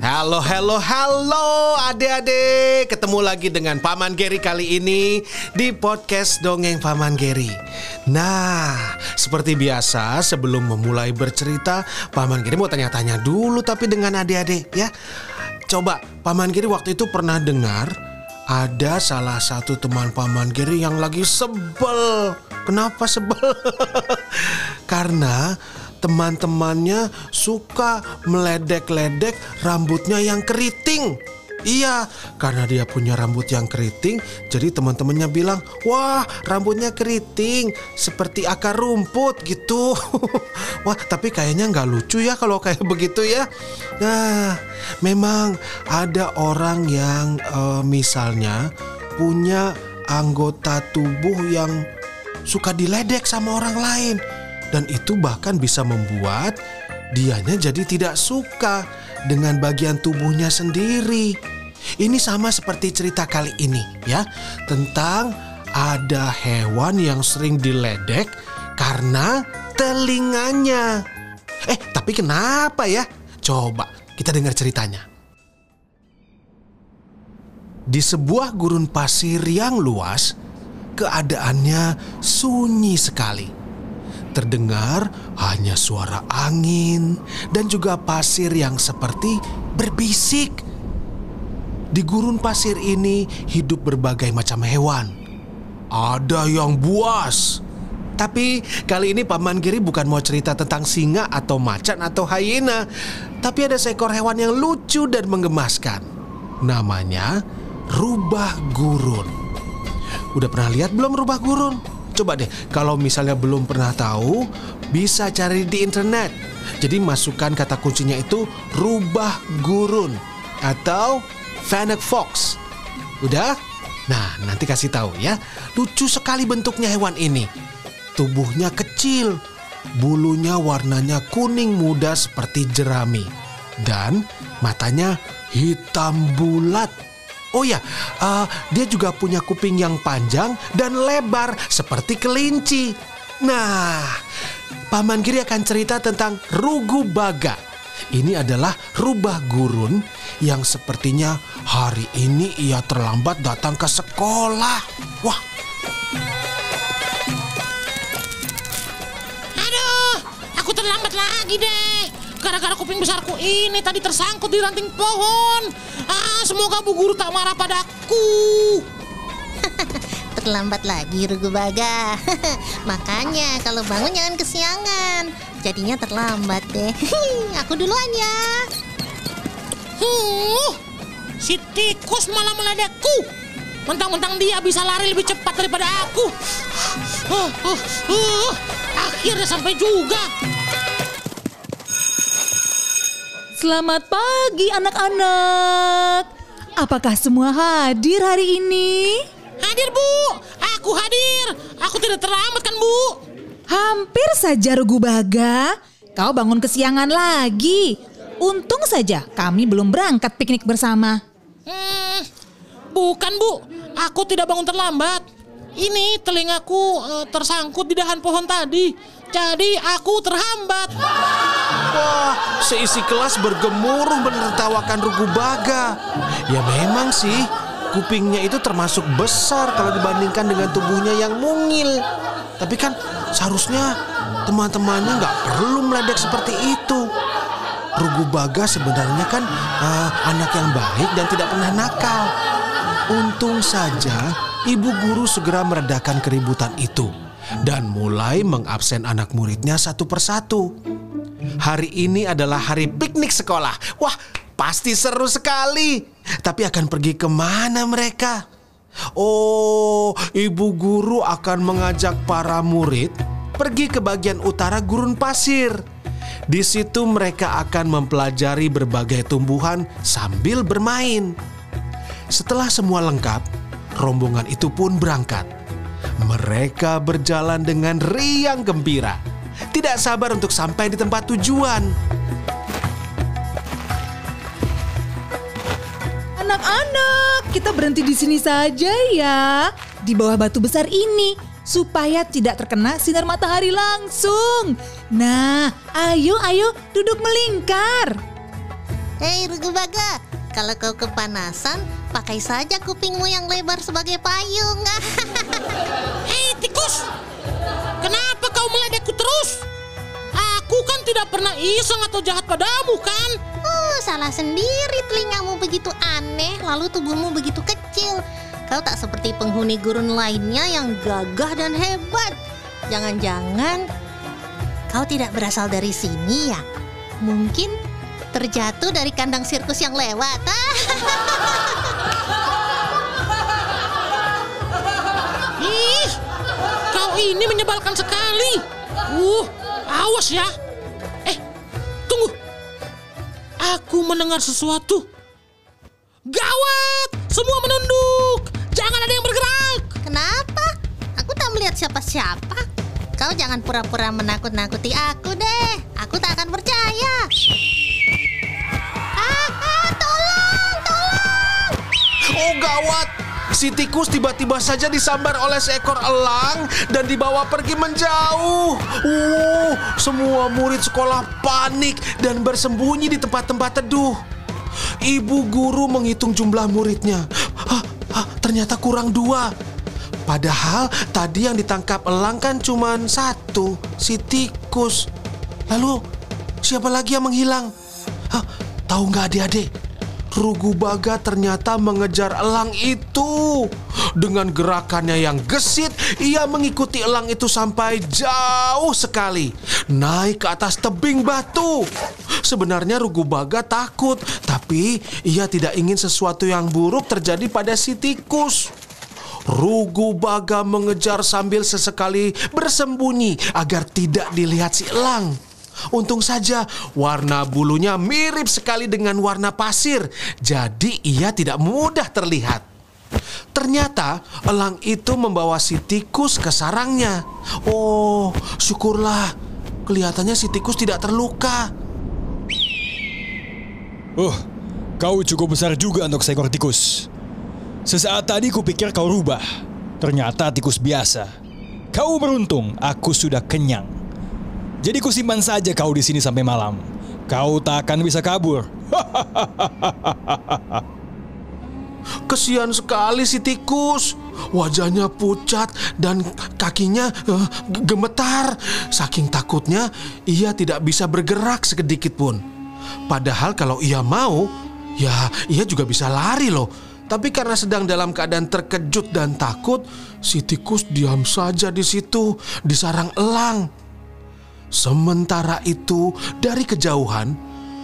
Halo, halo, halo adik-adik. Ketemu lagi dengan Paman Geri kali ini Di podcast Dongeng Paman Geri Nah, seperti biasa sebelum memulai bercerita Paman Geri mau tanya-tanya dulu tapi dengan adik-adik ya. Coba, Paman Geri waktu itu pernah dengar Ada salah satu teman Paman Geri yang lagi sebel. Kenapa sebel? Karena teman-temannya suka meledek-ledek rambutnya yang keriting. Iya, karena dia punya rambut yang keriting, jadi teman-temannya bilang, "Wah, rambutnya keriting, seperti akar rumput gitu." Wah, tapi kayaknya nggak lucu ya kalau kayak begitu ya. Nah, memang ada orang yang eh, misalnya punya anggota tubuh yang suka diledek sama orang lain dan itu bahkan bisa membuat dianya jadi tidak suka dengan bagian tubuhnya sendiri. Ini sama seperti cerita kali ini ya, tentang ada hewan yang sering diledek karena telinganya. Eh, tapi kenapa ya? Coba kita dengar ceritanya. Di sebuah gurun pasir yang luas, keadaannya sunyi sekali terdengar hanya suara angin dan juga pasir yang seperti berbisik. Di gurun pasir ini hidup berbagai macam hewan. Ada yang buas. Tapi kali ini Paman Giri bukan mau cerita tentang singa atau macan atau hyena. Tapi ada seekor hewan yang lucu dan menggemaskan. Namanya rubah gurun. Udah pernah lihat belum rubah gurun? Coba deh, kalau misalnya belum pernah tahu, bisa cari di internet. Jadi masukkan kata kuncinya itu rubah gurun atau fennec fox. Udah? Nah, nanti kasih tahu ya. Lucu sekali bentuknya hewan ini. Tubuhnya kecil, bulunya warnanya kuning muda seperti jerami dan matanya hitam bulat. Oh ya, uh, dia juga punya kuping yang panjang dan lebar seperti kelinci. Nah, Paman Giri akan cerita tentang Rugu Baga. Ini adalah rubah gurun yang sepertinya hari ini ia terlambat datang ke sekolah. Wah, Aduh, aku terlambat lagi deh. Gara-gara kuping besarku ini tadi tersangkut di ranting pohon. Ah, semoga Bu Guru tak marah padaku. Terlambat lagi Rugu Baga. Makanya kalau bangun jangan kesiangan. Jadinya terlambat deh. Aku duluan ya. Huh, si tikus malah meledekku. Mentang-mentang dia bisa lari lebih cepat daripada aku. Huh, huh, huh. Akhirnya sampai juga. Selamat pagi anak-anak. Apakah semua hadir hari ini? Hadir Bu, aku hadir. Aku tidak terlambat kan Bu? Hampir saja Rugu Baga. Kau bangun kesiangan lagi. Untung saja kami belum berangkat piknik bersama. Hmm, bukan Bu, aku tidak bangun terlambat. Ini telingaku eh, tersangkut di dahan pohon tadi. Jadi aku terhambat. Wah, seisi kelas bergemuruh menertawakan Rugu Baga. Ya memang sih, kupingnya itu termasuk besar kalau dibandingkan dengan tubuhnya yang mungil. Tapi kan seharusnya teman-temannya nggak perlu meledek seperti itu. Rugu Baga sebenarnya kan eh, anak yang baik dan tidak pernah nakal. Untung saja ibu guru segera meredakan keributan itu dan mulai mengabsen anak muridnya satu persatu. Hari ini adalah hari piknik sekolah. Wah, pasti seru sekali. Tapi akan pergi ke mana mereka? Oh, ibu guru akan mengajak para murid pergi ke bagian utara gurun pasir. Di situ mereka akan mempelajari berbagai tumbuhan sambil bermain. Setelah semua lengkap, rombongan itu pun berangkat. Mereka berjalan dengan riang gembira, tidak sabar untuk sampai di tempat tujuan. Anak-anak, kita berhenti di sini saja ya. Di bawah batu besar ini supaya tidak terkena sinar matahari langsung. Nah, ayo ayo duduk melingkar. Hei Rugu Baga, kalau kau kepanasan, pakai saja kupingmu yang lebar sebagai payung. tidak pernah iseng atau jahat padamu kan? Oh, salah sendiri telingamu begitu aneh, lalu tubuhmu begitu kecil. Kau tak seperti penghuni gurun lainnya yang gagah dan hebat. Jangan-jangan kau tidak berasal dari sini ya? Mungkin terjatuh dari kandang sirkus yang lewat. Ih, kau ini menyebalkan sekali. Uh, awas ya. Aku mendengar sesuatu. Gawat! Semua menunduk. Jangan ada yang bergerak. Kenapa? Aku tak melihat siapa-siapa. Kau jangan pura-pura menakut-nakuti aku deh. Aku tak akan percaya. Ah, ah, tolong, tolong. Oh gawat! Si tikus tiba-tiba saja disambar oleh seekor elang dan dibawa pergi menjauh. Uh, semua murid sekolah panik dan bersembunyi di tempat-tempat teduh. Ibu guru menghitung jumlah muridnya. Hah, hah, ternyata kurang dua. Padahal tadi yang ditangkap elang kan cuma satu, si tikus. Lalu siapa lagi yang menghilang? Hah, tahu nggak adik-adik? Rugu Baga ternyata mengejar elang itu. Dengan gerakannya yang gesit, ia mengikuti elang itu sampai jauh sekali, naik ke atas tebing batu. Sebenarnya Rugu Baga takut, tapi ia tidak ingin sesuatu yang buruk terjadi pada si tikus. Rugu Baga mengejar sambil sesekali bersembunyi agar tidak dilihat si elang. Untung saja warna bulunya mirip sekali dengan warna pasir, jadi ia tidak mudah terlihat. Ternyata elang itu membawa si tikus ke sarangnya. Oh, syukurlah. Kelihatannya si tikus tidak terluka. Oh, kau cukup besar juga untuk seekor tikus. Sesaat tadi kupikir kau rubah. Ternyata tikus biasa. Kau beruntung, aku sudah kenyang. Jadi kusimpan saja kau di sini sampai malam. Kau tak akan bisa kabur. Kesian sekali si tikus. Wajahnya pucat dan kakinya g- gemetar. Saking takutnya, ia tidak bisa bergerak sedikit pun. Padahal kalau ia mau, ya ia juga bisa lari loh. Tapi karena sedang dalam keadaan terkejut dan takut, si tikus diam saja di situ, di sarang elang. Sementara itu, dari kejauhan,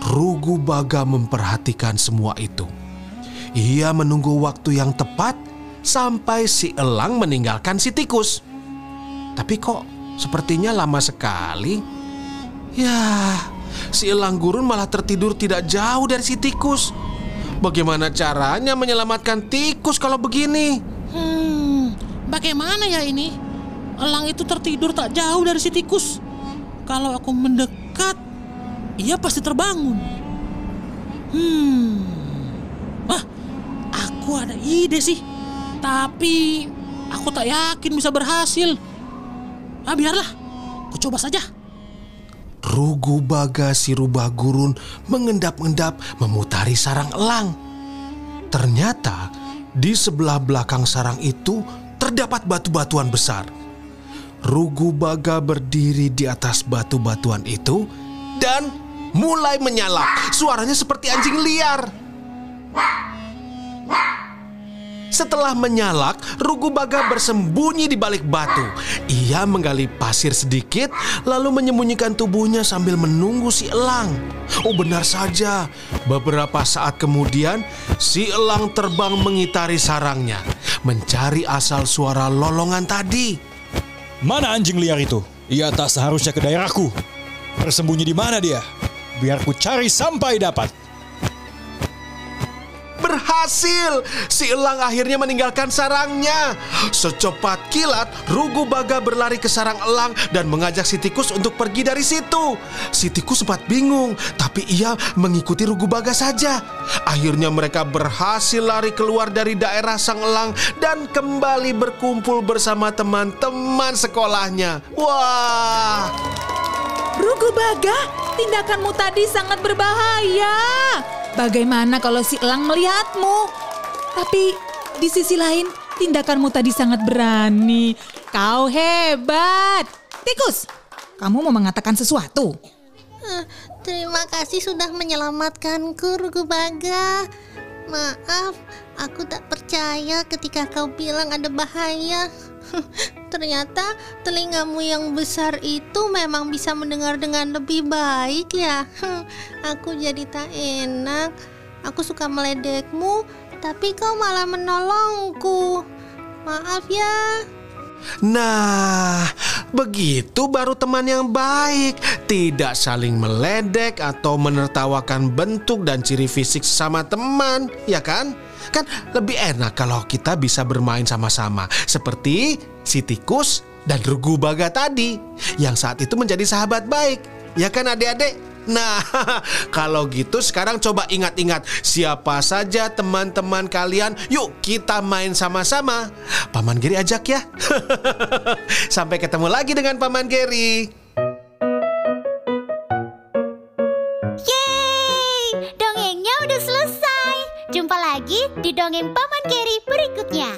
Rugu Baga memperhatikan semua itu. Ia menunggu waktu yang tepat sampai si elang meninggalkan si tikus. Tapi kok sepertinya lama sekali. Ya, si elang gurun malah tertidur tidak jauh dari si tikus. Bagaimana caranya menyelamatkan tikus kalau begini? Hmm, bagaimana ya ini? Elang itu tertidur tak jauh dari si tikus. Kalau aku mendekat, ia pasti terbangun. Hmm, wah, aku ada ide sih. Tapi aku tak yakin bisa berhasil. Ah, biarlah. Aku coba saja. Rugu Baga si rubah gurun mengendap-endap memutari sarang elang. Ternyata di sebelah belakang sarang itu terdapat batu-batuan besar. Rugu Baga berdiri di atas batu-batuan itu dan mulai menyala. Suaranya seperti anjing liar. Setelah menyalak, Rugu Baga bersembunyi di balik batu. Ia menggali pasir sedikit, lalu menyembunyikan tubuhnya sambil menunggu si elang. Oh benar saja, beberapa saat kemudian si elang terbang mengitari sarangnya, mencari asal suara lolongan tadi. Mana anjing liar itu? Ia tak seharusnya ke daerahku. Bersembunyi di mana dia? Biar ku cari sampai dapat. Berhasil! Si elang akhirnya meninggalkan sarangnya. Secepat kilat, Rugu Baga berlari ke sarang elang dan mengajak si tikus untuk pergi dari situ. Si tikus sempat bingung, tapi ia mengikuti Rugu Baga saja. Akhirnya mereka berhasil lari keluar dari daerah sang elang dan kembali berkumpul bersama teman-teman sekolahnya. Wah! Rugu Baga, tindakanmu tadi sangat berbahaya. Bagaimana kalau si elang melihatmu? Tapi di sisi lain, tindakanmu tadi sangat berani. Kau hebat. Tikus, kamu mau mengatakan sesuatu? Terima kasih sudah menyelamatkanku, Rugu Baga. Maaf, aku tak percaya ketika kau bilang ada bahaya. Ternyata telingamu yang besar itu memang bisa mendengar dengan lebih baik ya. Aku jadi tak enak. Aku suka meledekmu, tapi kau malah menolongku. Maaf ya. Nah, begitu baru teman yang baik. Tidak saling meledek atau menertawakan bentuk dan ciri fisik sesama teman, ya kan? Kan lebih enak kalau kita bisa bermain sama-sama. Seperti si tikus dan Rugu Baga tadi. Yang saat itu menjadi sahabat baik. Ya kan adik-adik? Nah, kalau gitu sekarang coba ingat-ingat siapa saja teman-teman kalian. Yuk kita main sama-sama. Paman Geri ajak ya. Sampai ketemu lagi dengan Paman Geri. Yeay! Dongengnya udah selesai. Jumpa lagi di dongeng Paman Geri berikutnya.